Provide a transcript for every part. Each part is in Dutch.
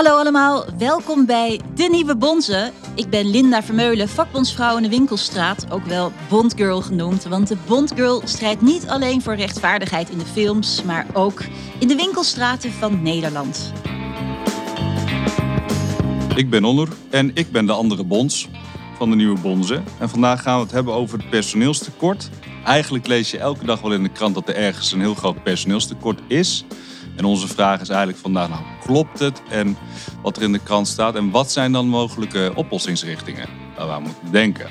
Hallo allemaal, welkom bij De Nieuwe Bonzen. Ik ben Linda Vermeulen, vakbondsvrouw in de Winkelstraat, ook wel Bondgirl genoemd. Want de Bondgirl strijdt niet alleen voor rechtvaardigheid in de films, maar ook in de winkelstraten van Nederland. Ik ben Onur en ik ben de andere bonds van de Nieuwe Bonzen. En vandaag gaan we het hebben over het personeelstekort. Eigenlijk lees je elke dag wel in de krant dat er ergens een heel groot personeelstekort is. En onze vraag is eigenlijk vandaag, nou, klopt het? En wat er in de krant staat. En wat zijn dan mogelijke oplossingsrichtingen waar we aan moeten denken?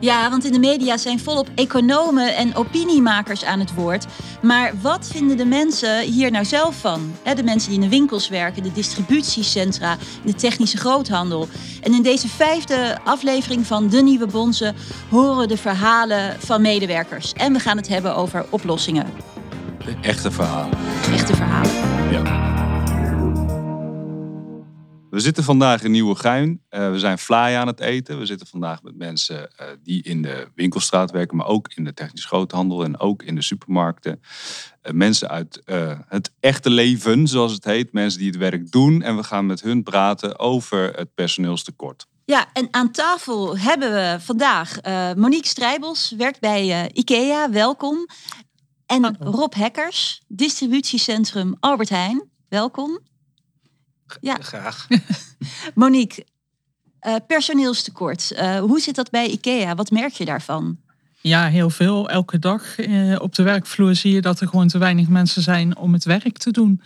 Ja, want in de media zijn volop economen en opiniemakers aan het woord. Maar wat vinden de mensen hier nou zelf van? De mensen die in de winkels werken, de distributiecentra, de technische groothandel. En in deze vijfde aflevering van De Nieuwe Bonzen horen de verhalen van medewerkers. En we gaan het hebben over oplossingen. De echte verhalen. Echte verhalen. Ja. We zitten vandaag in Nieuwegein. Uh, we zijn fly aan het eten. We zitten vandaag met mensen uh, die in de winkelstraat werken, maar ook in de technische groothandel en ook in de supermarkten. Uh, mensen uit het echte leven, zoals het heet. Mensen die het werk doen. En we gaan met hun praten over het personeelstekort. Ja, en aan tafel hebben we vandaag Monique Strijbels, werkt bij IKEA. Welkom. En Rob Hekkers, distributiecentrum Albert Heijn. Welkom. Ja. Graag. Monique, uh, personeelstekort. Uh, hoe zit dat bij IKEA? Wat merk je daarvan? Ja, heel veel. Elke dag uh, op de werkvloer zie je dat er gewoon te weinig mensen zijn om het werk te doen.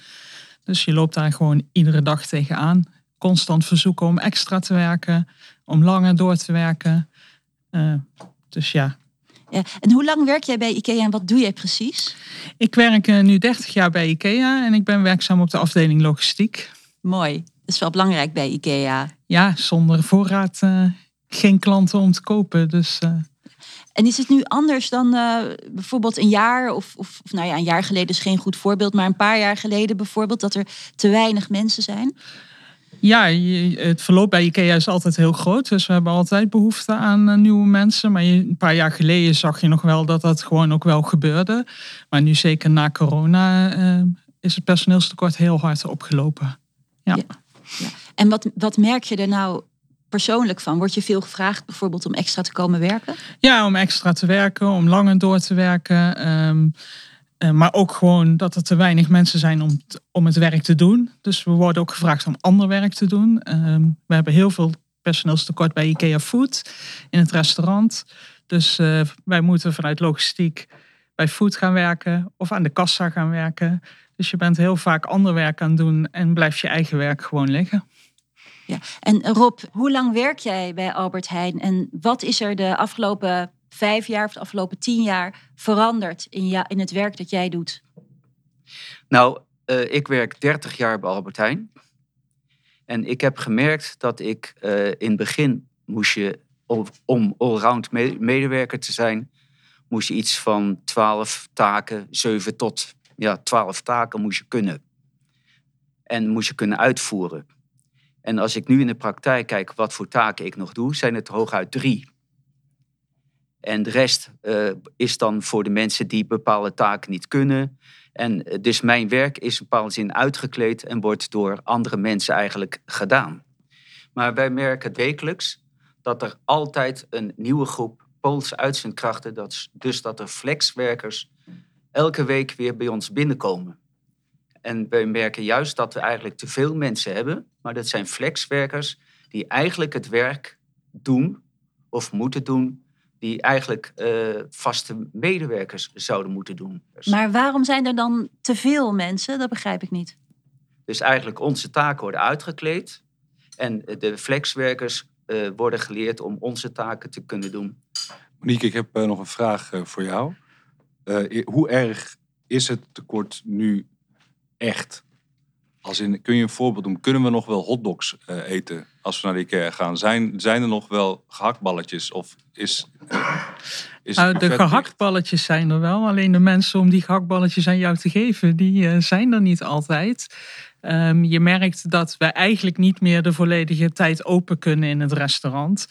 Dus je loopt daar gewoon iedere dag tegenaan. Constant verzoeken om extra te werken, om langer door te werken. dus ja, ja, en hoe lang werk jij bij IKEA en wat doe jij precies? Ik werk nu 30 jaar bij IKEA en ik ben werkzaam op de afdeling logistiek. Mooi. Dat is wel belangrijk bij IKEA. Ja, zonder voorraad uh, geen klanten om te kopen. Dus, uh... En is het nu anders dan bijvoorbeeld een jaar, of, of, of, nou ja, een jaar geleden is geen goed voorbeeld, maar een paar jaar geleden bijvoorbeeld, dat er te weinig mensen zijn? Ja, het verloop bij IKEA is altijd heel groot. Dus we hebben altijd behoefte aan nieuwe mensen. Maar een paar jaar geleden zag je nog wel dat dat gewoon ook wel gebeurde. Maar nu zeker na corona is het personeelstekort heel hard opgelopen. Ja. ja. En wat, wat merk je er nou persoonlijk van? Word je veel gevraagd bijvoorbeeld om extra te komen werken? Ja, om extra te werken, om langer door te werken. Ehm, eh, maar ook gewoon dat er te weinig mensen zijn om, om het werk te doen. Dus we worden ook gevraagd om ander werk te doen. Ehm, we hebben heel veel personeelstekort bij IKEA Food in het restaurant. Dus uh, wij moeten vanuit logistiek bij Food gaan werken of aan de kassa gaan werken. Dus je bent heel vaak ander werk aan het doen en blijft je eigen werk gewoon liggen. Ja, en Rob, hoe lang werk jij bij Albert Heijn en wat is er de afgelopen vijf jaar of de afgelopen tien jaar veranderd in, in het werk dat jij doet? Nou, uh, ik werk 30 jaar bij Albert Heijn. En ik heb gemerkt dat ik uh, in het begin moest je, om allround medewerker te zijn, moest je iets van 12 taken, 7 tot ja, twaalf taken moest je kunnen. En moest je kunnen uitvoeren. En als ik nu in de praktijk kijk wat voor taken ik nog doe, zijn het hooguit drie. En de rest uh, is dan voor de mensen die bepaalde taken niet kunnen. En uh, dus mijn werk is in bepaalde zin uitgekleed en wordt door andere mensen eigenlijk gedaan. Maar wij merken wekelijks dat er altijd een nieuwe groep Poolse uitzendkrachten, dat dus dat er flexwerkers elke week weer bij ons binnenkomen. En wij merken juist dat we eigenlijk te veel mensen hebben, maar dat zijn flexwerkers die eigenlijk het werk doen of moeten doen die eigenlijk uh, vaste medewerkers zouden moeten doen. Maar waarom zijn er dan te veel mensen? Dat begrijp ik niet. Dus eigenlijk onze taken worden uitgekleed en de flexwerkers uh, worden geleerd om onze taken te kunnen doen. Monique, ik heb uh, nog een vraag voor jou. Uh, hoe erg is het tekort nu echt? Als in, kun je een voorbeeld doen? Kunnen we nog wel hotdogs uh, eten als we naar de IKEA gaan? Zijn, zijn er nog wel gehaktballetjes? Of is, uh, is nou, de gehaktballetjes zijn er wel. Alleen de mensen om die gehaktballetjes aan jou te geven, die zijn er niet altijd. Um, je merkt dat we eigenlijk niet meer de volledige tijd open kunnen in het restaurant.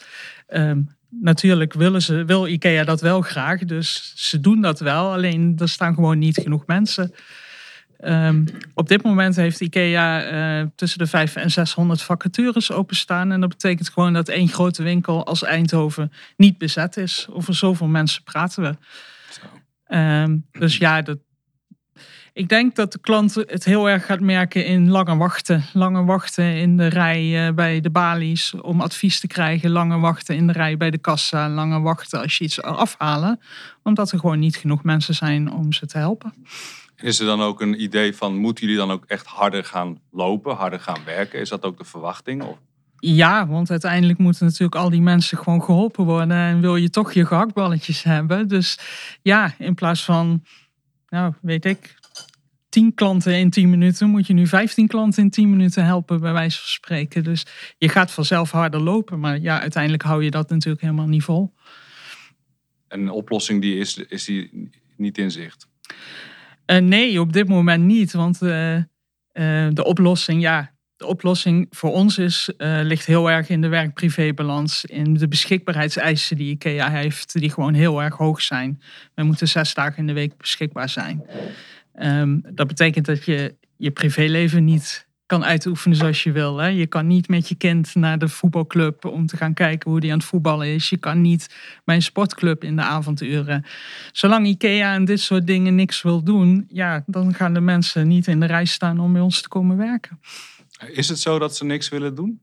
Um, natuurlijk willen ze, wil IKEA dat wel graag, dus ze doen dat wel. Alleen er staan gewoon niet genoeg mensen. Ehm, op dit moment heeft IKEA eh, tussen de 500 en 600 vacatures openstaan. En dat betekent gewoon dat één grote winkel als Eindhoven niet bezet is. Over zoveel mensen praten we. Ehm, dus ja, dat, ik denk dat de klant het heel erg gaat merken in lange wachten. Lange wachten in de rij eh, bij de balies om advies te krijgen. Lange wachten in de rij bij de kassa. Lange wachten als je iets afhalen. Omdat er gewoon niet genoeg mensen zijn om ze te helpen. Is er dan ook een idee van, moeten jullie dan ook echt harder gaan lopen, harder gaan werken? Is dat ook de verwachting? Of? Ja, want uiteindelijk moeten natuurlijk al die mensen gewoon geholpen worden. En wil je toch je gehaktballetjes hebben. Dus ja, in plaats van, nou weet ik, 10 klanten in 10 minuten, moet je nu 15 klanten in 10 minuten helpen, bij wijze van spreken. Dus je gaat vanzelf harder lopen. Maar ja, uiteindelijk hou je dat natuurlijk helemaal niet vol. En een oplossing die is, is die niet in zicht? Uh, nee, op dit moment niet. Want uh, uh, de oplossing, ja, de oplossing voor ons is, ligt heel erg in de werk-privé-balans. In de beschikbaarheidseisen die IKEA heeft, die gewoon heel erg hoog zijn. We moeten zes dagen in de week beschikbaar zijn. Um, dat betekent dat je je privéleven niet kan uitoefenen zoals je wil. Hè. Je kan niet met je kind naar de voetbalclub om te gaan kijken hoe die aan het voetballen is. Je kan niet bij een sportclub in de avonduren. Zolang IKEA en dit soort dingen niks wil doen, ja, dan gaan de mensen niet in de rij staan om bij ons te komen werken. Is het zo dat ze niks willen doen?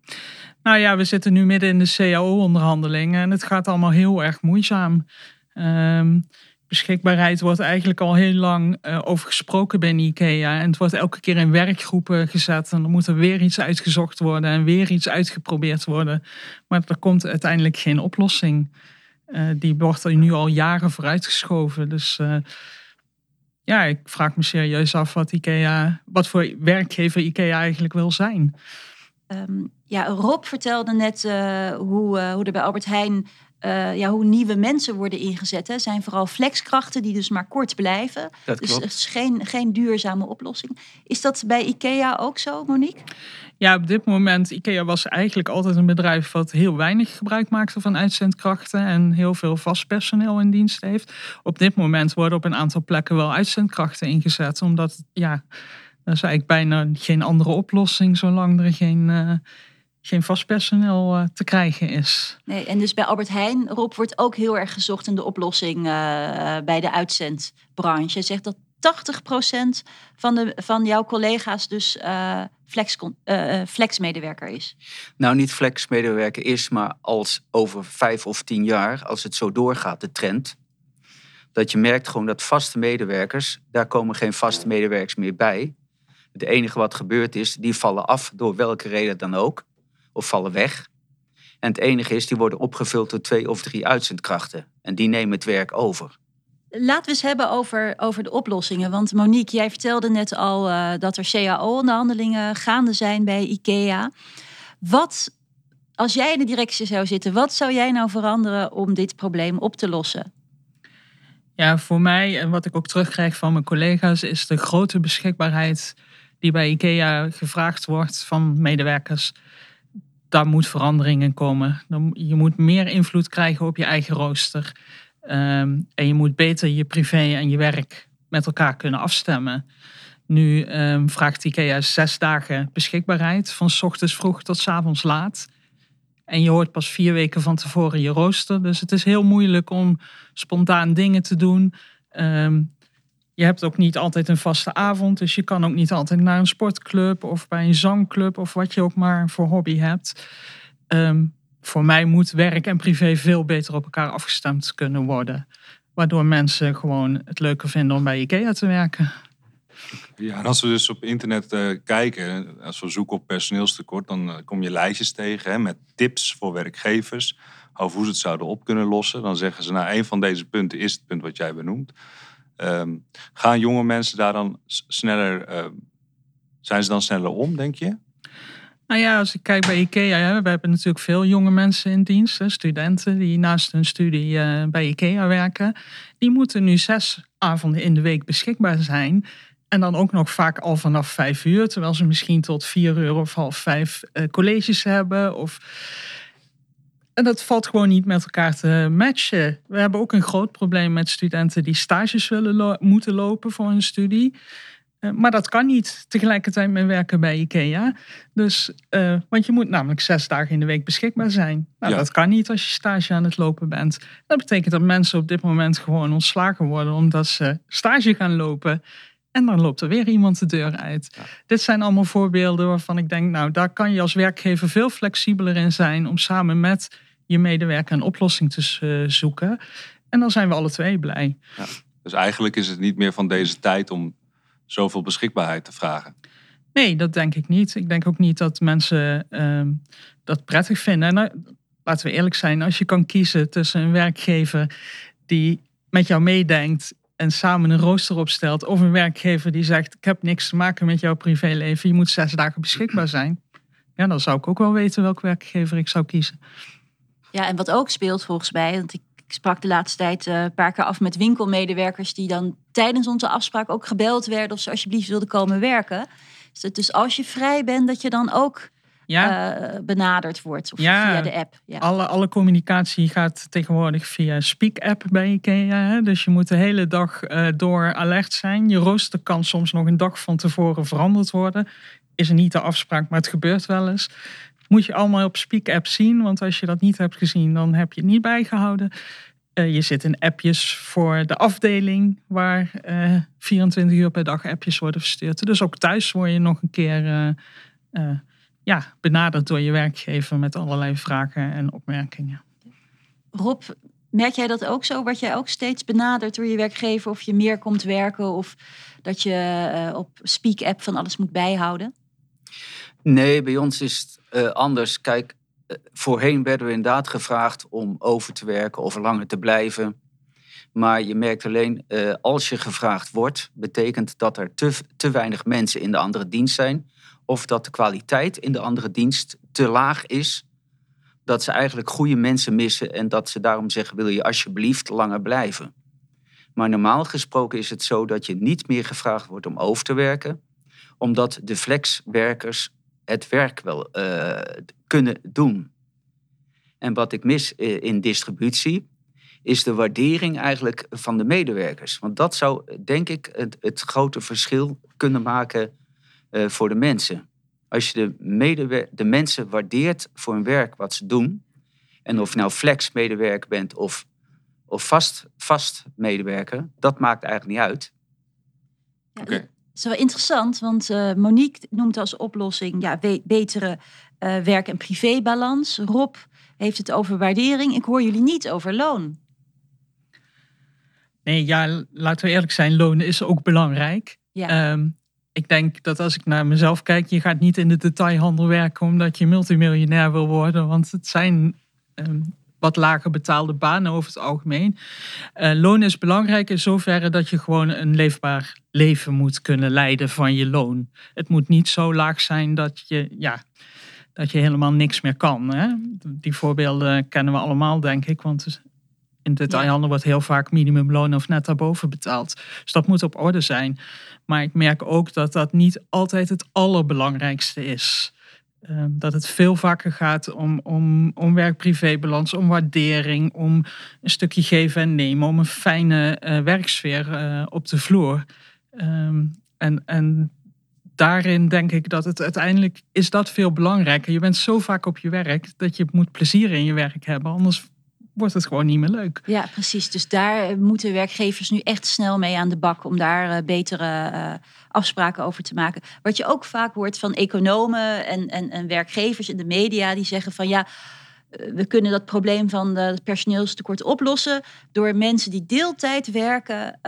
Nou ja, we zitten nu midden in de CAO-onderhandelingen en het gaat allemaal heel erg moeizaam. Um, beschikbaarheid wordt eigenlijk al heel lang uh, over gesproken bij IKEA. En het wordt elke keer in werkgroepen gezet. En er moet er weer iets uitgezocht worden en weer iets uitgeprobeerd worden. Maar er komt uiteindelijk geen oplossing. Uh, die wordt er nu al jaren vooruitgeschoven. Dus uh, ja, ik vraag me serieus af wat IKEA, wat voor werkgever IKEA eigenlijk wil zijn. Um, ja, Rob vertelde net hoe, hoe er bij Albert Heijn uh, ja, hoe nieuwe mensen worden ingezet. Hè, zijn vooral flexkrachten die dus maar kort blijven. Dat dus klopt. het is geen, geen duurzame oplossing. Is dat bij IKEA ook zo, Monique? Ja, op dit moment, IKEA was eigenlijk altijd een bedrijf wat heel weinig gebruik maakte van uitzendkrachten en heel veel vast personeel in dienst heeft. Op dit moment worden op een aantal plekken wel uitzendkrachten ingezet, omdat ja, er is eigenlijk bijna geen andere oplossing zolang er geen, uh, geen vast personeel uh, te krijgen is. Nee, en dus bij Albert Heijn, Rob, wordt ook heel erg gezocht in de oplossing uh, bij de uitzendbranche. Je zegt dat 80% van, de, van jouw collega's dus uh, flex, flexmedewerker is. Nou, niet flexmedewerker is, maar als over vijf of tien jaar, als het zo doorgaat, de trend, dat je merkt gewoon dat vaste medewerkers, daar komen geen vaste medewerkers meer bij. Het enige wat gebeurt is, die vallen af door welke reden dan ook of vallen weg. En het enige is, die worden opgevuld door twee of drie uitzendkrachten. En die nemen het werk over. Laten we eens hebben over, over de oplossingen. Want Monique, jij vertelde net al uh, dat er CAO-onderhandelingen gaande zijn bij IKEA. Wat, als jij in de directie zou zitten, wat zou jij nou veranderen om dit probleem op te lossen? Ja, voor mij en wat ik ook terugkrijg van mijn collega's is de grote beschikbaarheid die bij IKEA gevraagd wordt van medewerkers daar moet verandering in komen. Je moet meer invloed krijgen op je eigen rooster. Um, en je moet beter je privé en je werk met elkaar kunnen afstemmen. Nu um, vraagt IKEA zes dagen beschikbaarheid, van s ochtends vroeg tot s avonds laat. En je hoort pas vier weken van tevoren je rooster. Dus het is heel moeilijk om spontaan dingen te doen. Um, je hebt ook niet altijd een vaste avond, dus je kan ook niet altijd naar een sportclub of bij een zangclub of wat je ook maar voor hobby hebt. Um, voor mij moet werk en privé veel beter op elkaar afgestemd kunnen worden. Waardoor mensen gewoon het leuker vinden om bij IKEA te werken. Ja, en als we dus op internet uh, kijken, als we zoeken op personeelstekort, dan uh, kom je lijstjes tegen hè, met tips voor werkgevers over hoe ze het zouden op kunnen lossen. Dan zeggen ze, nou, een van deze punten is het punt wat jij benoemt. Um, gaan jonge mensen daar dan sneller, uh, zijn ze dan sneller om, denk je? Nou ja, als ik kijk bij IKEA, hè, we hebben natuurlijk veel jonge mensen in dienst. Hè, studenten die naast hun studie uh, bij IKEA werken. Die moeten nu zes avonden in de week beschikbaar zijn. En dan ook nog vaak al vanaf vijf uur. Terwijl ze misschien tot vier uur of half vijf uh, colleges hebben. Of en dat valt gewoon niet met elkaar te matchen. We hebben ook een groot probleem met studenten die stages willen lo moeten lopen voor hun studie. Eh, maar dat kan niet tegelijkertijd met werken bij IKEA. Dus, eh, want je moet namelijk zes dagen in de week beschikbaar zijn. Nou, Ja. Dat kan niet als je stage aan het lopen bent. Dat betekent dat mensen op dit moment gewoon ontslagen worden omdat ze stage gaan lopen. En dan loopt er weer iemand de deur uit. Ja. Dit zijn allemaal voorbeelden waarvan ik denk, nou, daar kan je als werkgever veel flexibeler in zijn om samen met je medewerker een oplossing te eh, zoeken. En dan zijn we alle twee blij. Dus eigenlijk is het niet meer van deze tijd om zoveel beschikbaarheid te vragen. Nee, dat denk ik niet. Ik denk ook niet dat mensen ehm, dat prettig vinden. En nou, laten we eerlijk zijn, als je kan kiezen tussen een werkgever die met jou meedenkt en samen een rooster opstelt, of een werkgever die zegt: Ik heb niks te maken met jouw privéleven, je moet zes dagen beschikbaar zijn. Ja, dan zou ik ook wel weten welke werkgever ik zou kiezen. Ja, en wat ook speelt volgens mij, want ik, sprak de laatste tijd eh, een paar keer af met winkelmedewerkers die dan tijdens onze afspraak ook gebeld werden of ze alsjeblieft wilden komen werken. Dus, dus als je vrij bent, dat je dan ook Ja, eh, benaderd wordt of Ja. via de app. Ja. alle, alle communicatie gaat tegenwoordig via Speak-app bij IKEA. Hè? Dus je moet de hele dag eh, door alert zijn. Je rooster kan soms nog een dag van tevoren veranderd worden. Is er niet de afspraak, maar het gebeurt wel eens. Moet je allemaal op Speak-app zien, want als je dat niet hebt gezien, dan heb je het niet bijgehouden. Eh, je zit in appjes voor de afdeling, waar eh 24 uur per dag appjes worden verstuurd. Dus ook thuis word je nog een keer eh, ja, benaderd door je werkgever met allerlei vragen en opmerkingen. Rob, merk jij dat ook zo? Word jij ook steeds benaderd door je werkgever of je meer komt werken of dat je eh, op Speak-app van alles moet bijhouden? Nee, bij ons is het eh, anders. Kijk, eh, voorheen werden we inderdaad gevraagd om over te werken of langer te blijven. Maar je merkt alleen, eh, als je gevraagd wordt, betekent dat er te, te weinig mensen in de andere dienst zijn. Of dat de kwaliteit in de andere dienst te laag is. Dat ze eigenlijk goede mensen missen en dat ze daarom zeggen, wil je alsjeblieft langer blijven. Maar normaal gesproken is het zo dat je niet meer gevraagd wordt om over te werken. Omdat de flexwerkers het werk wel eh, kunnen doen. En wat ik mis eh, in distributie is de waardering eigenlijk van de medewerkers. Want dat zou, denk ik, het, het grote verschil kunnen maken eh, voor de mensen. Als je de, medewer- de mensen waardeert voor hun werk wat ze doen, en of je nou flex-medewerker bent of, of vast, vast medewerker, dat maakt eigenlijk niet uit. Ja, Oké. Dat is wel interessant, want eh, Monique noemt als oplossing ja, we- betere eh, werk- en privébalans. Rob heeft het over waardering. Ik hoor jullie niet over loon. Nee, ja, laten we eerlijk zijn, lonen is ook belangrijk. Ja. Ehm, ik denk dat als ik naar mezelf kijk, je gaat niet in de detailhandel werken omdat je multimiljonair wil worden. Want het zijn ehm, wat lager betaalde banen over het algemeen. Eh loon is belangrijk in zoverre dat je gewoon een leefbaar leven moet kunnen leiden van je loon. Het moet niet zo laag zijn dat je, ja, dat je helemaal niks meer kan. Hè? Die voorbeelden kennen we allemaal, denk ik. Want in de detailhandel wordt heel vaak minimumloon of net daarboven betaald. Dus dat moet op orde zijn. Maar ik merk ook dat dat niet altijd het allerbelangrijkste is. Ehm, dat het veel vaker gaat om, om, om werk-privé-balans, om waardering, om een stukje geven en nemen, om een fijne eh, werksfeer eh, op de vloer. Ehm, en, en daarin denk ik dat het uiteindelijk is dat veel belangrijker. Je bent zo vaak op je werk dat je moet plezier in je werk hebben, anders wordt het gewoon niet meer leuk. Ja, precies. Dus daar moeten werkgevers nu echt snel mee aan de bak om daar eh, betere eh, afspraken over te maken. Wat je ook vaak hoort van economen en, en, en werkgevers in de media die zeggen van ja, eh, we kunnen dat probleem van het personeelstekort oplossen door mensen die deeltijd werken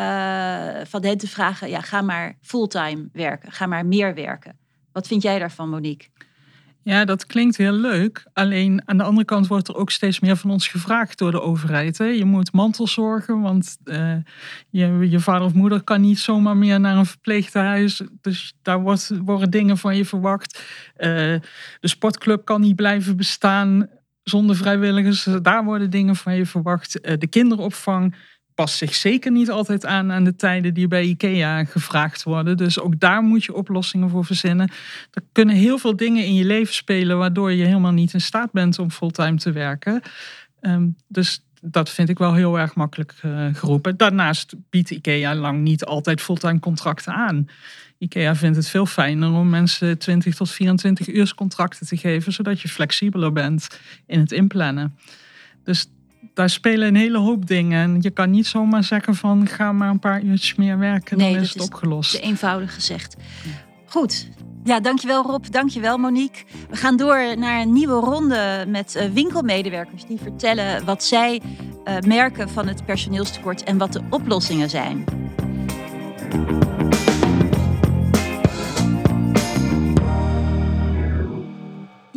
van hen te vragen, ja, ga maar fulltime werken, ga maar meer werken. Wat vind jij daarvan, Monique? Ja, dat klinkt heel leuk. Alleen aan de andere kant wordt er ook steeds meer van ons gevraagd door de overheid. Hè? Je moet mantelzorgen, want eh, je, je vader of moeder kan niet zomaar meer naar een verpleeghuis. Dus daar worden dingen van je verwacht. Eh, de sportclub kan niet blijven bestaan zonder vrijwilligers. Daar worden dingen van je verwacht. Eh, de kinderopvang past zich zeker niet altijd aan aan de tijden die bij IKEA gevraagd worden. Dus ook daar moet je oplossingen voor verzinnen. Er kunnen heel veel dingen in je leven spelen waardoor je helemaal niet in staat bent om fulltime te werken. Ehm, dus dat vind ik wel heel erg makkelijk uh, geroepen. Daarnaast biedt IKEA lang niet altijd fulltime contracten aan. IKEA vindt het veel fijner om mensen 20 tot 24 uur contracten te geven, zodat je flexibeler bent in het inplannen. Dus daar spelen een hele hoop dingen. En je kan niet zomaar zeggen van ga maar een paar uurtjes meer werken, nee, dan is het opgelost. Te eenvoudig gezegd. Goed. Ja, dankjewel Rob, dankjewel Monique. We gaan door naar een nieuwe ronde met uh, winkelmedewerkers die vertellen wat zij uh, merken van het personeelstekort en wat de oplossingen zijn.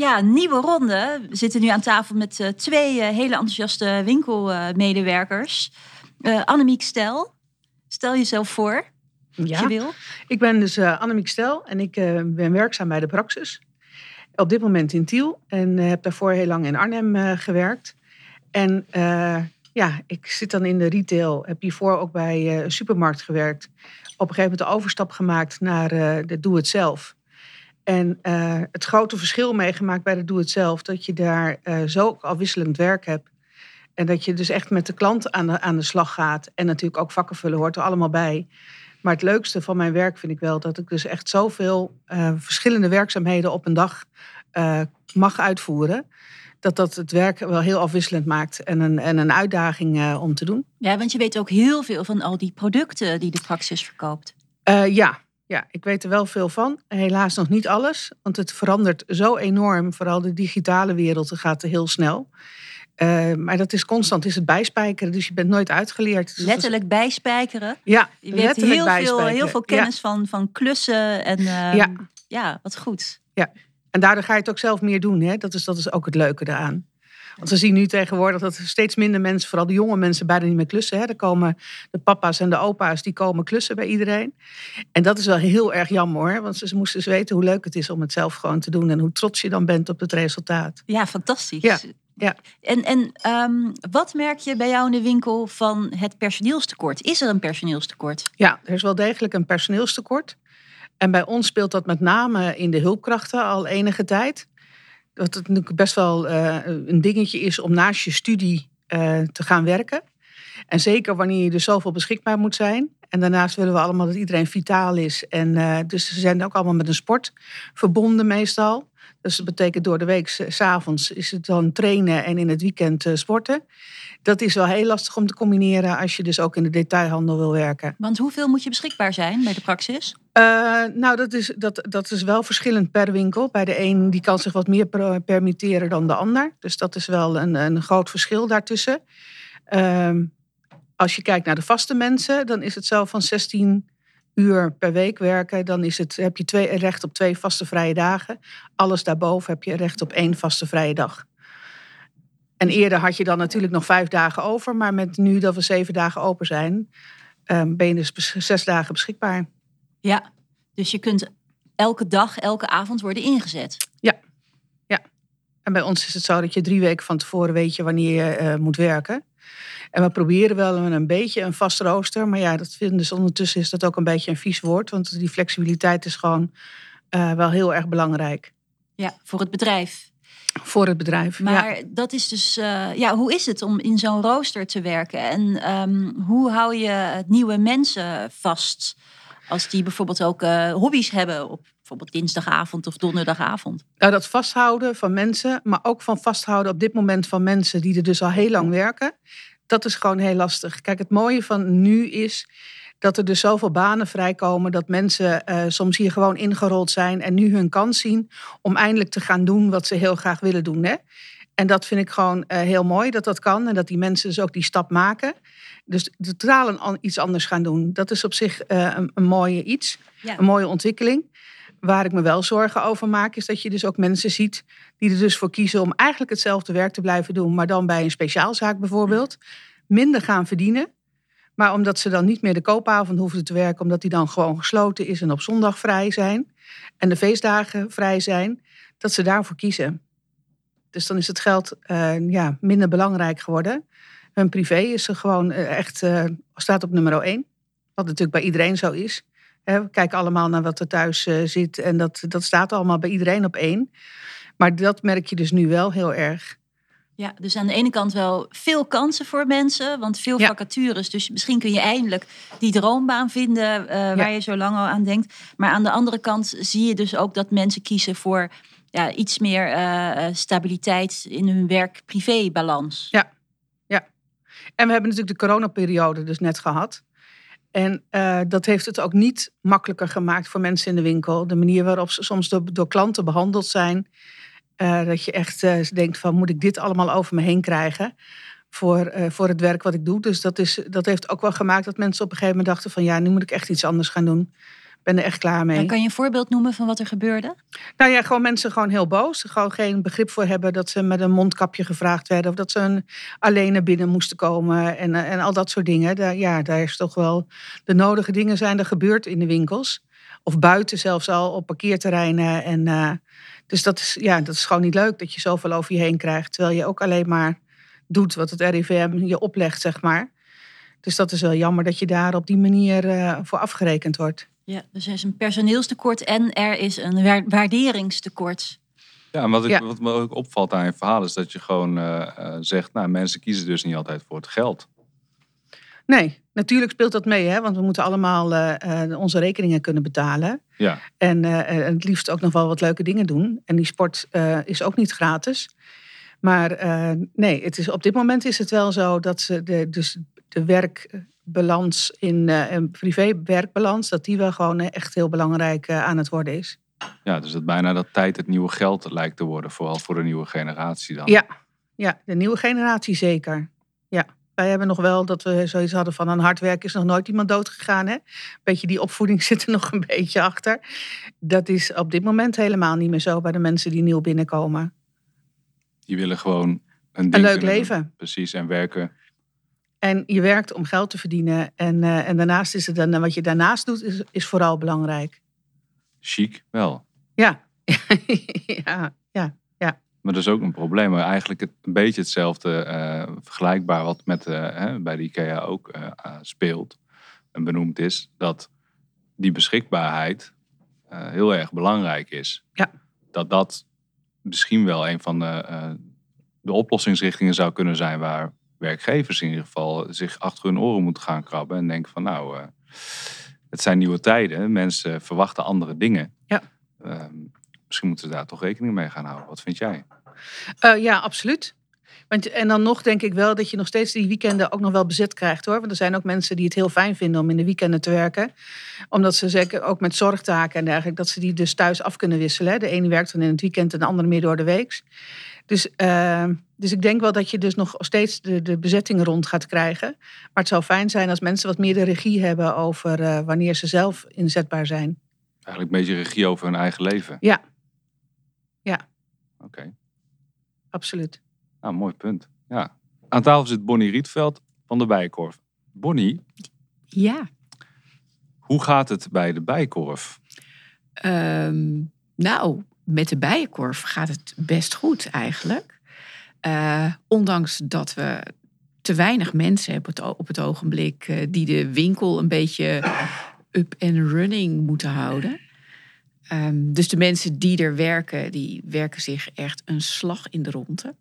Ja, nieuwe ronde. We zitten nu aan tafel met uh, twee uh, hele enthousiaste winkelmedewerkers. Uh, Annemiek Stel, stel jezelf voor. Ja, je wil. ik ben dus Annemiek Stel en ik ben werkzaam bij de Praxis. Op dit moment in Tiel en heb daarvoor heel lang in Arnhem gewerkt. En ja, ik zit dan in de retail, heb hiervoor ook bij een supermarkt gewerkt. Op een gegeven moment de overstap gemaakt naar de doe-het-zelf. En uh, het grote verschil meegemaakt bij de Doe Het Zelf, dat je daar uh, zo afwisselend werk hebt. En dat je dus echt met de klant aan de, aan de slag gaat. En natuurlijk ook vakken vullen hoort er allemaal bij. Maar het leukste van mijn werk vind ik wel dat ik dus echt zoveel uh, verschillende werkzaamheden op een dag mag uitvoeren. Dat dat het werk wel heel afwisselend maakt en een, en een uitdaging om te doen. Ja, want je weet ook heel veel van al die producten die de praxis verkoopt. ja, ja, ik weet er wel veel van. Helaas nog niet alles, want het verandert zo enorm. Vooral de digitale wereld gaat heel snel. Uh, maar dat is constant, is het bijspijkeren, dus je bent nooit uitgeleerd. Dus letterlijk bijspijkeren? Ja, je hebt heel veel, heel veel kennis van, van klussen en uh, ja. ja, wat goed. Ja, en daardoor ga je het ook zelf meer doen. Hè? Dat, is, dat is ook het leuke eraan. Want we zien nu tegenwoordig dat steeds minder mensen, vooral de jonge mensen, bijna niet meer klussen. Hè. Er komen de papa's en de opa's, die komen klussen bij iedereen. En dat is wel heel erg jammer hoor. Want ze moesten dus weten hoe leuk het is om het zelf gewoon te doen. En hoe trots je dan bent op het resultaat. Ja, fantastisch. Ja. Ja. En, en um, wat merk je bij jou in de winkel van het personeelstekort? Is er een personeelstekort? Ja, er is wel degelijk een personeelstekort. En bij ons speelt dat met name in de hulpkrachten al enige tijd dat het natuurlijk best wel uh, een dingetje is om naast je studie uh, te gaan werken. En zeker wanneer je dus zoveel beschikbaar moet zijn. En daarnaast willen we allemaal dat iedereen vitaal is. En uh, dus ze zijn ook allemaal met een sport verbonden meestal. Dus dat betekent door de week, s'avonds is het dan trainen en in het weekend sporten. Dat is wel heel lastig om te combineren als je dus ook in de detailhandel wil werken. Want hoeveel moet je beschikbaar zijn bij de praxis? Uh, nou, dat is, dat, dat is wel verschillend per winkel. Bij de een die kan zich wat meer permitteren dan de ander. Dus dat is wel een, een groot verschil daartussen. Uh, als je kijkt naar de vaste mensen, dan is het zo van 16 uur per week werken. Dan is het, heb je twee, recht op twee vaste vrije dagen. Alles daarboven heb je recht op één vaste vrije dag. En eerder had je dan natuurlijk nog vijf dagen over. Maar met nu dat we zeven dagen open zijn, um, ben je dus zes dagen beschikbaar. Ja, dus je kunt elke dag, elke avond worden ingezet. Ja, ja. En bij ons is het zo dat je drie weken van tevoren weet je wanneer je uh, moet werken. En we proberen wel een beetje een vast rooster. Maar ja, dat vinden dus ondertussen is dat ook een beetje een vies woord. Want die flexibiliteit is gewoon uh, wel heel erg belangrijk. Ja, voor het bedrijf. Voor het bedrijf. Maar ja. dat is dus, uh, ja, hoe is het om in zo'n rooster te werken? En um, hoe hou je nieuwe mensen vast? Als die bijvoorbeeld ook uh, hobby's hebben op bijvoorbeeld dinsdagavond of donderdagavond. Nou, dat vasthouden van mensen, maar ook van vasthouden op dit moment van mensen die er dus al heel lang werken. Dat is gewoon heel lastig. Kijk, het mooie van nu is dat er dus zoveel banen vrijkomen dat mensen uh, soms hier gewoon ingerold zijn en nu hun kans zien om eindelijk te gaan doen wat ze heel graag willen doen. Hè? En dat vind ik gewoon uh, heel mooi dat dat kan en dat die mensen dus ook die stap maken. Dus totaal iets anders gaan doen. Dat is op zich uh, een, een mooie iets, ja. een mooie ontwikkeling. Waar ik me wel zorgen over maak, is dat je dus ook mensen ziet die er dus voor kiezen om eigenlijk hetzelfde werk te blijven doen, maar dan bij een speciaalzaak bijvoorbeeld, minder gaan verdienen. Maar omdat ze dan niet meer de koopavond hoeven te werken, omdat die dan gewoon gesloten is en op zondag vrij zijn en de feestdagen vrij zijn, dat ze daarvoor kiezen. Dus dan is het geld uh, ja, minder belangrijk geworden. Hun privé is gewoon uh, echt, uh, staat op nummer één. Wat natuurlijk bij iedereen zo is. We kijken allemaal naar wat er thuis zit en dat, dat staat allemaal bij iedereen op één. Maar dat merk je dus nu wel heel erg. Ja, dus aan de ene kant wel veel kansen voor mensen, want veel Ja. vacatures. Dus misschien kun je eindelijk die droombaan vinden eh, waar je zo lang al aan denkt. Maar aan de andere kant zie je dus ook dat mensen kiezen voor ja, iets meer eh, eh, stabiliteit in hun werk-privé-balans. Ja. En we hebben natuurlijk de coronaperiode dus net gehad. En eh, dat heeft het ook niet makkelijker gemaakt voor mensen in de winkel. De manier waarop ze soms door, klanten behandeld zijn. eh, dat je echt eh, denkt van moet ik dit allemaal over me heen krijgen voor, voor het werk wat ik doe. Dus dat, is, dat heeft ook wel gemaakt dat mensen op een gegeven moment dachten van ja, nu moet ik echt iets anders gaan doen. Ik ben er echt klaar mee. Kan je een voorbeeld noemen van wat er gebeurde? Nou ja, gewoon mensen gewoon heel boos. Gewoon geen begrip voor hebben dat ze met een mondkapje gevraagd werden. Of dat ze een, alleen naar binnen moesten komen. En, eh, en al dat soort dingen. Daar, ja, daar is toch wel de nodige dingen zijn er gebeurd in de winkels. Of buiten zelfs al op parkeerterreinen. En, eh, dus dat is, ja, dat is gewoon niet leuk dat je zoveel over je heen krijgt. Terwijl je ook alleen maar doet wat het RIVM je oplegt, zeg maar. Dus dat is wel jammer dat je daar op die manier eh, voor afgerekend wordt. Ja, dus er is een personeelstekort en er is een wa- waarderingstekort. Ja, en wat, ik, Ja. wat me ook opvalt aan je verhaal is dat je gewoon eh, eh, zegt, nou, mensen kiezen dus niet altijd voor het geld. Nee, natuurlijk speelt dat mee, hè? want we moeten allemaal eh, eh, onze rekeningen kunnen betalen. Ja, En eh, het liefst ook nog wel wat leuke dingen doen. En die sport eh, is ook niet gratis. Maar eh, nee, het is, op dit moment is het wel zo dat ze de, dus de werkbalans in eh, en privé-werkbalans, dat die wel gewoon eh, echt heel belangrijk eh, aan het worden is. ja, dus dat bijna dat tijd het nieuwe geld lijkt te worden, vooral voor de nieuwe generatie dan. Ja, ja, de nieuwe generatie zeker. Ja. Wij hebben nog wel dat we zoiets hadden van aan hard werken is nog nooit iemand dood gegaan. Hè? Beetje die opvoeding zit er nog een beetje achter. Dat is op dit moment helemaal niet meer zo bij de mensen die nieuw binnenkomen. Die willen gewoon een, Een leuk doen. leven. Precies, en werken. En je werkt om geld te verdienen. En, eh, en daarnaast is het dan, wat je daarnaast doet, is, is vooral belangrijk. Chic, wel. Ja, ja, ja. Maar dat is ook een probleem. Maar eigenlijk het, een beetje hetzelfde, eh, vergelijkbaar wat met, eh, hè, bij de IKEA ook eh, eh, speelt en benoemd is. Dat die beschikbaarheid eh, heel erg belangrijk is. Ja. Dat dat misschien wel een van de, eh, de oplossingsrichtingen zou kunnen zijn waar werkgevers in ieder geval zich achter hun oren moeten gaan krabben. En denken van nou, eh, het zijn nieuwe tijden. Mensen verwachten andere dingen. Ja. Ehm, misschien moeten we daar toch rekening mee gaan houden. Wat vind jij? Eh, ja, absoluut. Want, en dan nog denk ik wel dat je nog steeds die weekenden ook nog wel bezet krijgt hoor. Want er zijn ook mensen die het heel fijn vinden om in de weekenden te werken. Omdat ze zeker ook met zorgtaken en dergelijke, dat ze die dus thuis af kunnen wisselen. hè. De ene werkt dan in het weekend en de andere meer door de week. Dus, eh, dus ik denk wel dat je dus nog steeds de, de bezettingen rond gaat krijgen. Maar het zou fijn zijn als mensen wat meer de regie hebben over eh, wanneer ze zelf inzetbaar zijn. Eigenlijk een beetje regie over hun eigen leven. Ja. Ja. Oké, Absoluut. Nou mooi punt. Ja. Aan tafel zit Bonnie Rietveld van de Bijenkorf. Bonnie, Ja, hoe gaat het bij de Bijenkorf? ehm, nou, met de bijenkorf gaat het best goed eigenlijk. Eh, ondanks dat we te weinig mensen hebben op het o- op het ogenblik eh, die de winkel een beetje up and running moeten houden. Ehm, dus de mensen die er werken, die werken zich echt een slag in de ronde.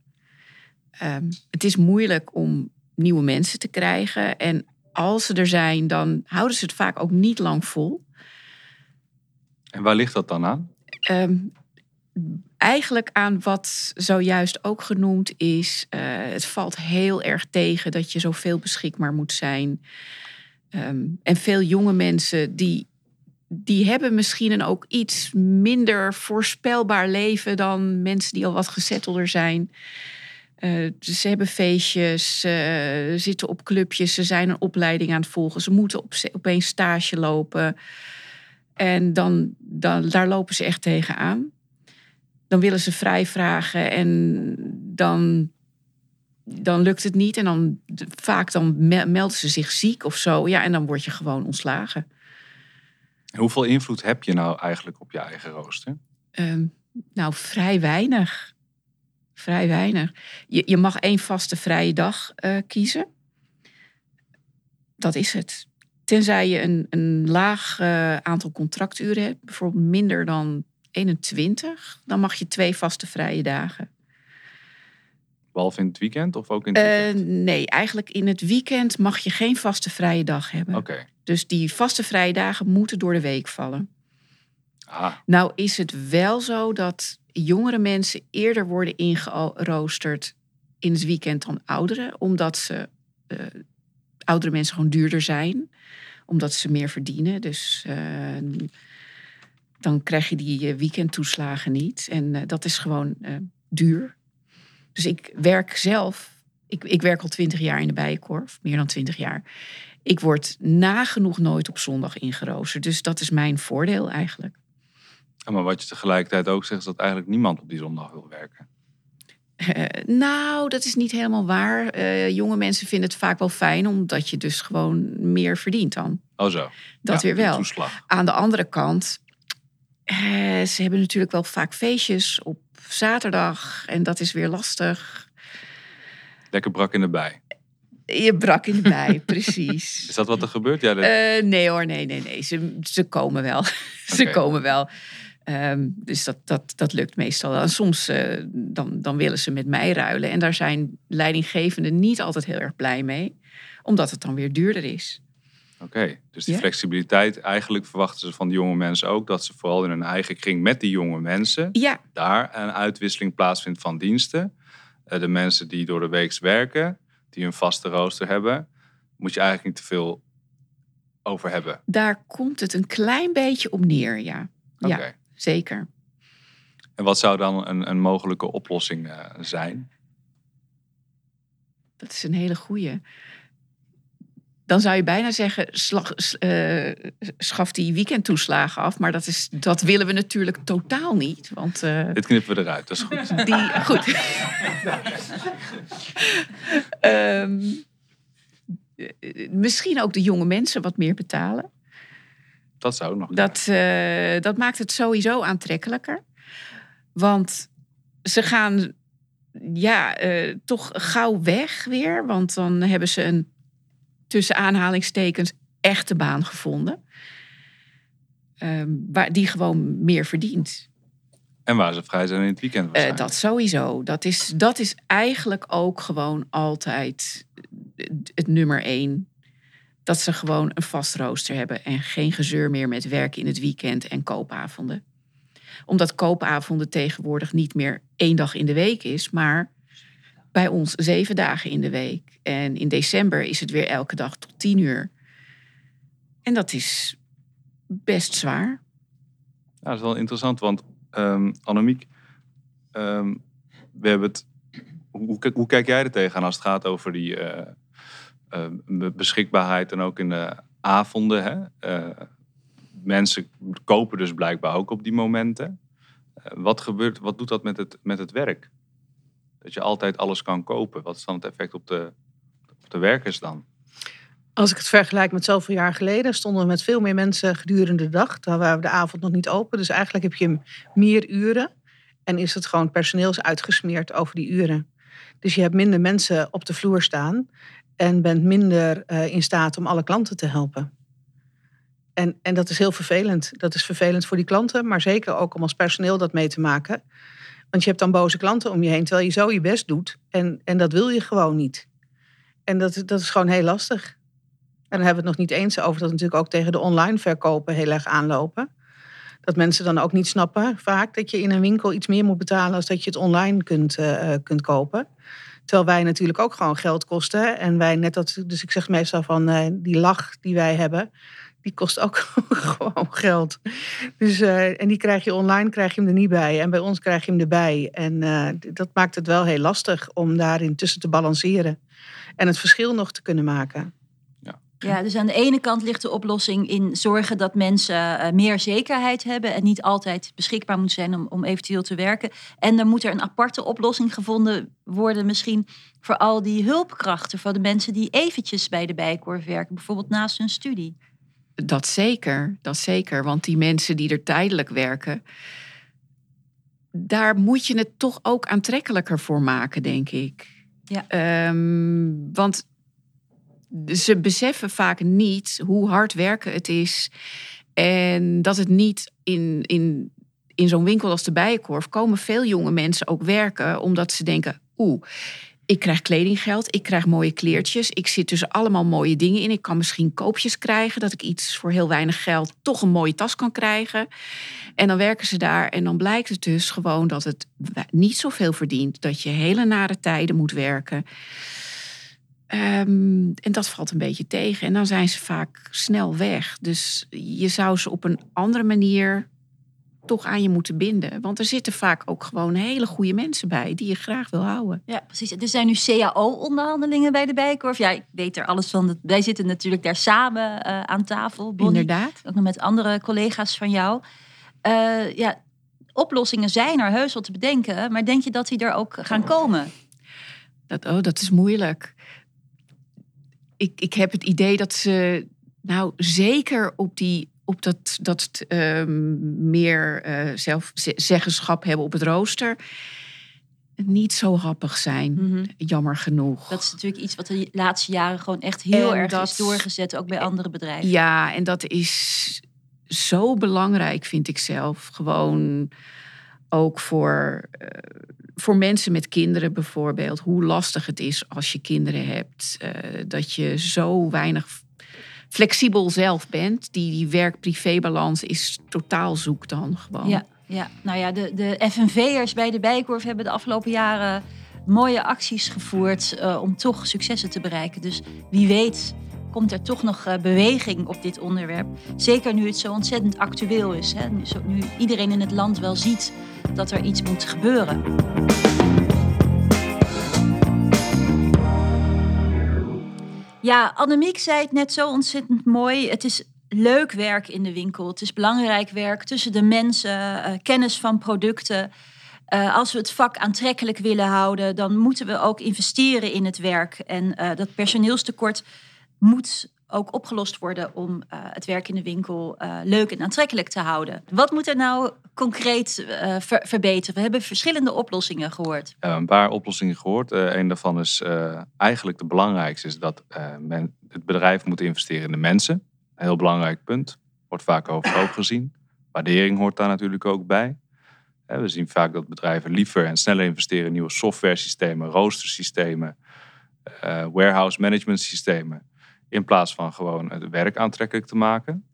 Ehm, het is moeilijk om nieuwe mensen te krijgen. En als ze er zijn, dan houden ze het vaak ook niet lang vol. En waar ligt dat dan aan? Ehm, eigenlijk aan wat zojuist ook genoemd is. eh, het valt heel erg tegen dat je zoveel beschikbaar moet zijn. Ehm, en veel jonge mensen die, die hebben misschien een ook iets minder voorspelbaar leven dan mensen die al wat gezettelder zijn. Dus ze hebben feestjes, ze zitten op clubjes, ze zijn een opleiding aan het volgen. Ze moeten op, opeens stage lopen. En dan, dan, daar lopen ze echt tegenaan. Dan willen ze vrij vragen en dan, dan lukt het niet. En dan vaak dan me- melden ze zich ziek of zo. Ja, en dan word je gewoon ontslagen. En hoeveel invloed heb je nou eigenlijk op je eigen rooster? Ehm, nou, vrij weinig. Vrij weinig. Je, je mag één vaste vrije dag eh, kiezen. Dat is het. Tenzij je een, een laag eh, aantal contracturen hebt, bijvoorbeeld minder dan 21, dan mag je twee vaste vrije dagen. Behalve in het weekend of ook in het Eh, nee, eigenlijk in het weekend mag je geen vaste vrije dag hebben. Oké. Dus die vaste vrije dagen moeten door de week vallen. Ah, Nou is het wel zo dat jongere mensen eerder worden ingeroosterd in het weekend dan ouderen. Omdat ze, eh, oudere mensen gewoon duurder zijn. Omdat ze meer verdienen. Dus eh, dan krijg je die eh, weekendtoeslagen niet. En dat is gewoon duur. Dus ik werk zelf. Ik, ik werk al twintig jaar in de Bijenkorf. Meer dan twintig jaar. Ik word nagenoeg nooit op zondag ingeroosterd. Dus dat is mijn voordeel eigenlijk. Maar wat je tegelijkertijd ook zegt, is dat eigenlijk niemand op die zondag wil werken. Eh, nou, dat is niet helemaal waar. Eh, jonge mensen vinden het vaak wel fijn, omdat je dus gewoon meer verdient dan. Oh zo. Dat Ja, weer wel. Toeslag. Aan de andere kant, eh, ze hebben natuurlijk wel vaak feestjes op zaterdag en dat is weer lastig. Lekker brak in de bij. Je brak in de bij, precies. Is dat wat er gebeurt? Ja, dat- nee hoor, nee, nee, nee. Ze, ze komen wel. ze komen wel. Ehm, dus dat, dat, dat lukt meestal. En soms eh, dan, dan willen ze met mij ruilen. En daar zijn leidinggevenden niet altijd heel erg blij mee. Omdat het dan weer duurder is. Oké, dus die Ja. flexibiliteit, eigenlijk verwachten ze van de jonge mensen ook dat ze vooral in hun eigen kring met die jonge mensen Ja, daar een uitwisseling plaatsvindt van diensten. Eh, de mensen die door de week werken, die een vaste rooster hebben, moet je eigenlijk niet te veel over hebben. daar komt het een klein beetje op neer, ja. Oké. Ja, zeker. En wat zou dan een, een mogelijke oplossing eh, zijn? Dat is een hele goeie. Dan zou je bijna zeggen, slag, eh, schaf die weekendtoeslagen af. Maar dat, is, dat willen we natuurlijk totaal niet. Want eh, Dit knippen we eruit, dat is goed. die... Goed. Ehm, eh, misschien ook de jonge mensen wat meer betalen. Dat zou nog. Dat, eh, dat maakt het sowieso aantrekkelijker. Want ze gaan ja, eh, toch gauw weg weer. Want dan hebben ze een tussen aanhalingstekens echte baan gevonden. Ehm, waar, die gewoon meer verdient. En waar ze vrij zijn in het weekend waarschijnlijk. dat sowieso. Dat is, dat is eigenlijk ook gewoon altijd het, het nummer één. Dat ze gewoon een vast rooster hebben en geen gezeur meer met werken in het weekend en koopavonden. Omdat koopavonden tegenwoordig niet meer één dag in de week is, maar bij ons zeven dagen in de week. En in december is het weer elke dag tot tien uur. En dat is best zwaar. Dat is wel interessant, want ehm Annemiek, ehm, we hebben het. Hoe, hoe, kijk jij er tegenaan als het gaat over die eh, beschikbaarheid en ook in de avonden? Hè? Eh, mensen kopen dus blijkbaar ook op die momenten. Eh, wat, gebeurt, wat doet dat met het, met het werk? Dat je altijd alles kan kopen. Wat is dan het effect op de, op de werkers dan? Als ik het vergelijk met zoveel jaar geleden, stonden we met veel meer mensen gedurende de dag. Daar waren we de avond nog niet open. Dus eigenlijk heb je meer uren. En is het gewoon personeels uitgesmeerd over die uren. Dus je hebt minder mensen op de vloer staan. En bent minder eh, in staat om alle klanten te helpen. En, en dat is heel vervelend. Dat is vervelend voor die klanten, maar zeker ook om als personeel dat mee te maken. Want je hebt dan boze klanten om je heen, terwijl je zo je best doet. En, en dat wil je gewoon niet. En dat, dat is gewoon heel lastig. En dan hebben we het nog niet eens over dat natuurlijk ook tegen de online verkopen heel erg aanlopen. Dat mensen dan ook niet snappen vaak dat je in een winkel iets meer moet betalen als dat je het online kunt, eh, eh, kunt kopen. Terwijl wij natuurlijk ook gewoon geld kosten. En wij net dat, dus ik zeg meestal van eh, die lach die wij hebben, die kost ook gewoon geld. Dus, eh, en die krijg je online, krijg je hem er niet bij. En bij ons krijg je hem erbij. En eh, dat maakt het wel heel lastig om daarin tussen te balanceren. En het verschil nog te kunnen maken. Ja, dus aan de ene kant ligt de oplossing in zorgen dat mensen eh, meer zekerheid hebben en niet altijd beschikbaar moeten zijn om, om eventueel te werken. En dan moet er een aparte oplossing gevonden worden, misschien voor al die hulpkrachten, voor de mensen die eventjes bij de bijkorf werken, bijvoorbeeld naast hun studie. Dat zeker, dat zeker. Want die mensen die er tijdelijk werken, daar moet je het toch ook aantrekkelijker voor maken, denk ik. Ja. Ehm, want ze beseffen vaak niet hoe hard werken het is. En dat het niet in, in, in zo'n winkel als de Bijenkorf komen veel jonge mensen ook werken, omdat ze denken: oeh, ik krijg kledinggeld, ik krijg mooie kleertjes. Ik zit tussen allemaal mooie dingen in. Ik kan misschien koopjes krijgen, dat ik iets voor heel weinig geld toch een mooie tas kan krijgen. En dan werken ze daar en dan blijkt het dus gewoon dat het niet zoveel verdient. Dat je hele nare tijden moet werken. Ehm, en dat valt een beetje tegen. En dan zijn ze vaak snel weg. Dus je zou ze op een andere manier toch aan je moeten binden. Want er zitten vaak ook gewoon hele goede mensen bij die je graag wil houden. Ja, precies. Er zijn nu CAO-onderhandelingen bij de Bijkorf. Ja, ik weet er alles van. Wij zitten natuurlijk daar samen uh, aan tafel. Bonnie, Inderdaad. Ook nog met andere collega's van jou. Uh, ja, oplossingen zijn er heus wel te bedenken. Maar denk je dat die er ook gaan komen? Dat, oh, dat is moeilijk. Ik, ik heb het idee dat ze nou zeker op die op dat, dat uh, meer uh, zelfzeggenschap hebben op het rooster niet zo happig zijn, mm -hmm. jammer genoeg. Dat is natuurlijk iets wat de laatste jaren gewoon echt heel en erg dat, is doorgezet, ook bij andere bedrijven. Ja, en dat is zo belangrijk, vind ik zelf. Gewoon ook voor, uh, voor mensen met kinderen bijvoorbeeld. Hoe lastig het is als je kinderen hebt. Uh, dat je zo weinig flexibel zelf bent. Die, die werk-privé-balans is totaal zoek dan gewoon. Ja, ja. nou ja, de, de FNV'ers bij de Bijkorf hebben de afgelopen jaren mooie acties gevoerd uh, om toch successen te bereiken. Dus wie weet komt er toch nog uh, beweging op dit onderwerp. Zeker nu het zo ontzettend actueel is. Hè? Nu, zo, nu iedereen in het land wel ziet dat er iets moet gebeuren. Ja, Annemiek zei het net zo ontzettend mooi. Het is leuk werk in de winkel. Het is belangrijk werk tussen de mensen, uh, kennis van producten. Uh, als we het vak aantrekkelijk willen houden, dan moeten we ook investeren in het werk. En dat personeelstekort moet ook opgelost worden om het werk in de winkel leuk en aantrekkelijk te houden. Wat moet er nou concreet ver verbeteren? We hebben verschillende oplossingen gehoord. een paar oplossingen gehoord. een daarvan is eigenlijk de belangrijkste, is dat men, het bedrijf moet investeren in de mensen. Een heel belangrijk punt. Wordt vaak overhoop gezien. Waardering hoort daar natuurlijk ook bij. We zien vaak dat bedrijven liever en sneller investeren in nieuwe software systemen, roostersystemen, warehouse management systemen. In plaats van gewoon het werk aantrekkelijk te maken.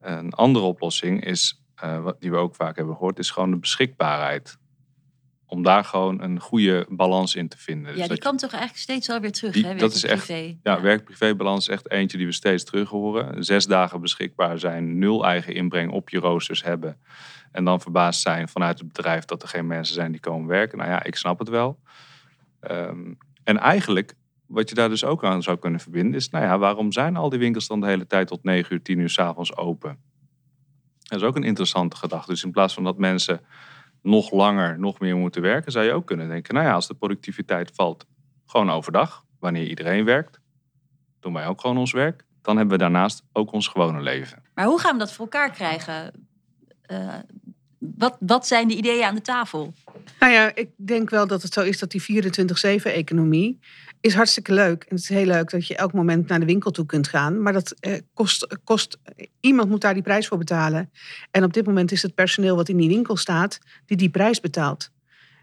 Een andere oplossing is, uh, die we ook vaak hebben gehoord, is gewoon de beschikbaarheid. Om daar gewoon een goede balans in te vinden. Ja, dus die komt toch eigenlijk steeds wel weer terug, die, hè? Dat is echt, ja, ja. werk-privé-balans is echt eentje die we steeds terug horen. Zes dagen beschikbaar zijn, nul eigen inbreng op je roosters hebben. En dan verbaasd zijn vanuit het bedrijf dat er geen mensen zijn die komen werken. Nou ja, ik snap het wel. Um, en eigenlijk, wat je daar dus ook aan zou kunnen verbinden, is: nou ja, waarom zijn al die winkels dan de hele tijd tot 9 uur, 10 uur s'avonds open? Dat is ook een interessante gedachte. Dus in plaats van dat mensen nog langer, nog meer moeten werken, zou je ook kunnen denken: nou ja, als de productiviteit valt, gewoon overdag, wanneer iedereen werkt, doen wij ook gewoon ons werk. Dan hebben we daarnaast ook ons gewone leven. Maar hoe gaan we dat voor elkaar krijgen? Uh, wat, wat zijn de ideeën aan de tafel? Nou ja, ik denk wel dat het zo is dat die 24-7-economie is hartstikke leuk. En het is heel leuk dat je elk moment naar de winkel toe kunt gaan. Maar dat eh, kost, kost... Iemand moet daar die prijs voor betalen. En op dit moment is het personeel wat in die winkel staat... die die prijs betaalt.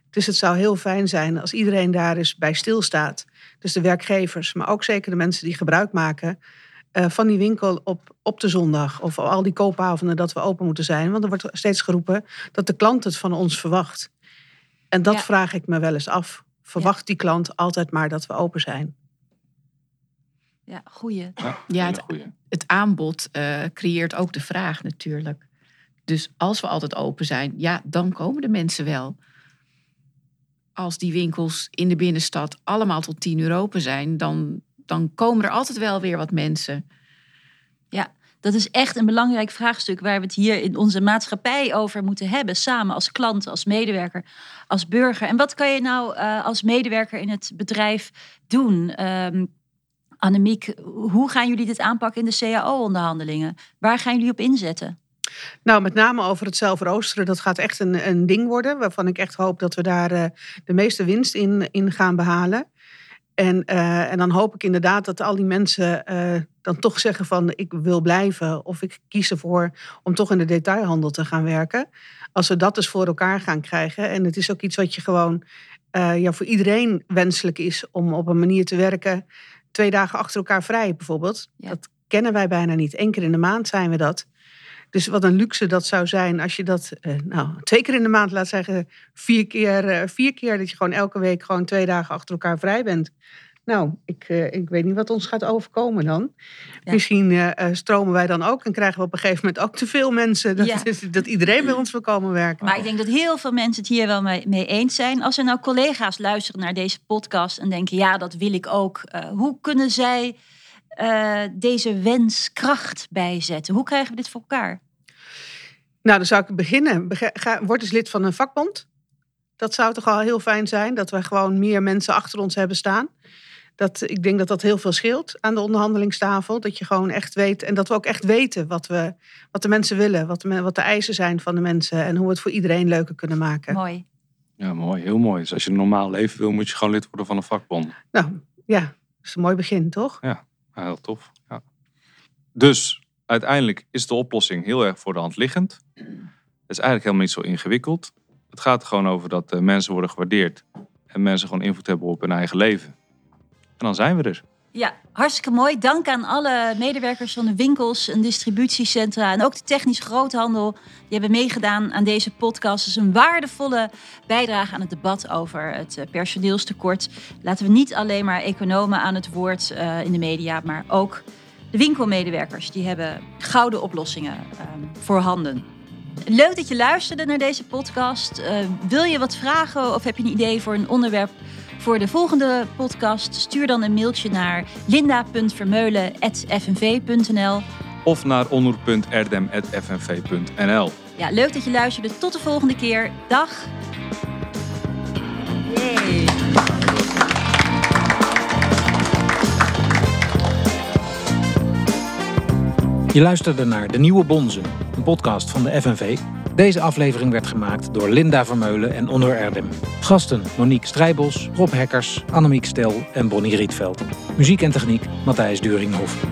Dus het zou heel fijn zijn als iedereen daar eens bij stilstaat. Dus de werkgevers, maar ook zeker de mensen die gebruik maken... Uh, van die winkel op, op de zondag. Of al die koopavonden dat we open moeten zijn. Want er wordt steeds geroepen dat de klant het van ons verwacht. En dat ja. vraag ik me wel eens af. Verwacht ja. die klant altijd maar dat we open zijn? Ja, goeie. Ja, ja het, het, aanbod uh, creëert ook de vraag natuurlijk. Dus als we altijd open zijn, ja, dan komen de mensen wel. Als die winkels in de binnenstad allemaal tot tien uur open zijn, dan, dan komen er altijd wel weer wat mensen. Ja, dat is echt een belangrijk vraagstuk waar we het hier in onze maatschappij over moeten hebben. Samen als klant, als medewerker, als burger. En wat kan je nou uh, als medewerker in het bedrijf doen? Um, Annemiek, hoe gaan jullie dit aanpakken in de CAO-onderhandelingen? Waar gaan jullie op inzetten? Nou, met name over het zelf roosteren. Dat gaat echt een, een ding worden. Waarvan ik echt hoop dat we daar uh, de meeste winst in, in gaan behalen. En, uh, en dan hoop ik inderdaad dat al die mensen uh, dan toch zeggen van ik wil blijven of ik kies ervoor om toch in de detailhandel te gaan werken. Als we dat dus voor elkaar gaan krijgen en het is ook iets wat je gewoon eh, ja, voor iedereen wenselijk is om op een manier te werken. Twee dagen achter elkaar vrij bijvoorbeeld. Ja. Dat kennen wij bijna niet. Eén keer in de maand zijn we dat. Dus wat een luxe dat zou zijn als je dat eh, nou, twee keer in de maand, laat zeggen, vier keer, eh, vier keer dat je gewoon elke week gewoon twee dagen achter elkaar vrij bent. Nou, ik, eh, ik weet niet wat ons gaat overkomen dan. Ja. Misschien stromen wij dan ook en krijgen we op een gegeven moment ook te veel mensen. Dat, Ja. dat iedereen bij ons wil komen werken. Maar ik denk dat heel veel mensen het hier wel mee, mee eens zijn. Als er nou collega's luisteren naar deze podcast en denken, ja, dat wil ik ook. Hoe kunnen zij eh, deze wens kracht bijzetten? Hoe krijgen we dit voor elkaar? Nou, dan zou ik beginnen. Word eens lid van een vakbond. Dat zou toch al heel fijn zijn, dat we gewoon meer mensen achter ons hebben staan. Dat, ik denk dat dat heel veel scheelt aan de onderhandelingstafel. Dat je gewoon echt weet en dat we ook echt weten wat, we, wat de mensen willen, wat de, wat de eisen zijn van de mensen en hoe we het voor iedereen leuker kunnen maken. Mooi. Ja, mooi. Heel mooi. Dus als je een normaal leven wil, moet je gewoon lid worden van een vakbond. Nou ja, dat is een mooi begin, toch? Ja, heel tof. Ja. Dus uiteindelijk is de oplossing heel erg voor de hand liggend. Het is eigenlijk helemaal niet zo ingewikkeld. Het gaat er gewoon over dat eh, mensen worden gewaardeerd. En mensen gewoon invloed hebben op hun eigen leven. En dan zijn we er. Ja, hartstikke mooi. Dank aan alle medewerkers van de winkels en distributiecentra en ook de technisch groothandel. Die hebben meegedaan aan deze podcast. Het is een waardevolle bijdrage aan het debat over het eh, personeelstekort. Laten we niet alleen maar economen aan het woord eh, in de media, maar ook de winkelmedewerkers. Die hebben gouden oplossingen ehm, voorhanden. Leuk dat je luisterde naar deze podcast. Eh, wil je wat vragen of heb je een idee voor een onderwerp voor de volgende podcast? Stuur dan een mailtje naar linda.vermeulen.fnv.nl. Of naar onroer.erdem.fnv.nl. Ja, leuk dat je luisterde. Tot de volgende keer. Dag. Yay. Je luisterde naar De Nieuwe Bonzen, een podcast van de FNV. Deze aflevering werd gemaakt door Linda Vermeulen en Onur Erdem. Gasten Monique Strijbos, Rob Hekkers, Annemiek Stel en Bonnie Rietveld. Muziek en techniek Matthijs Duringhoff.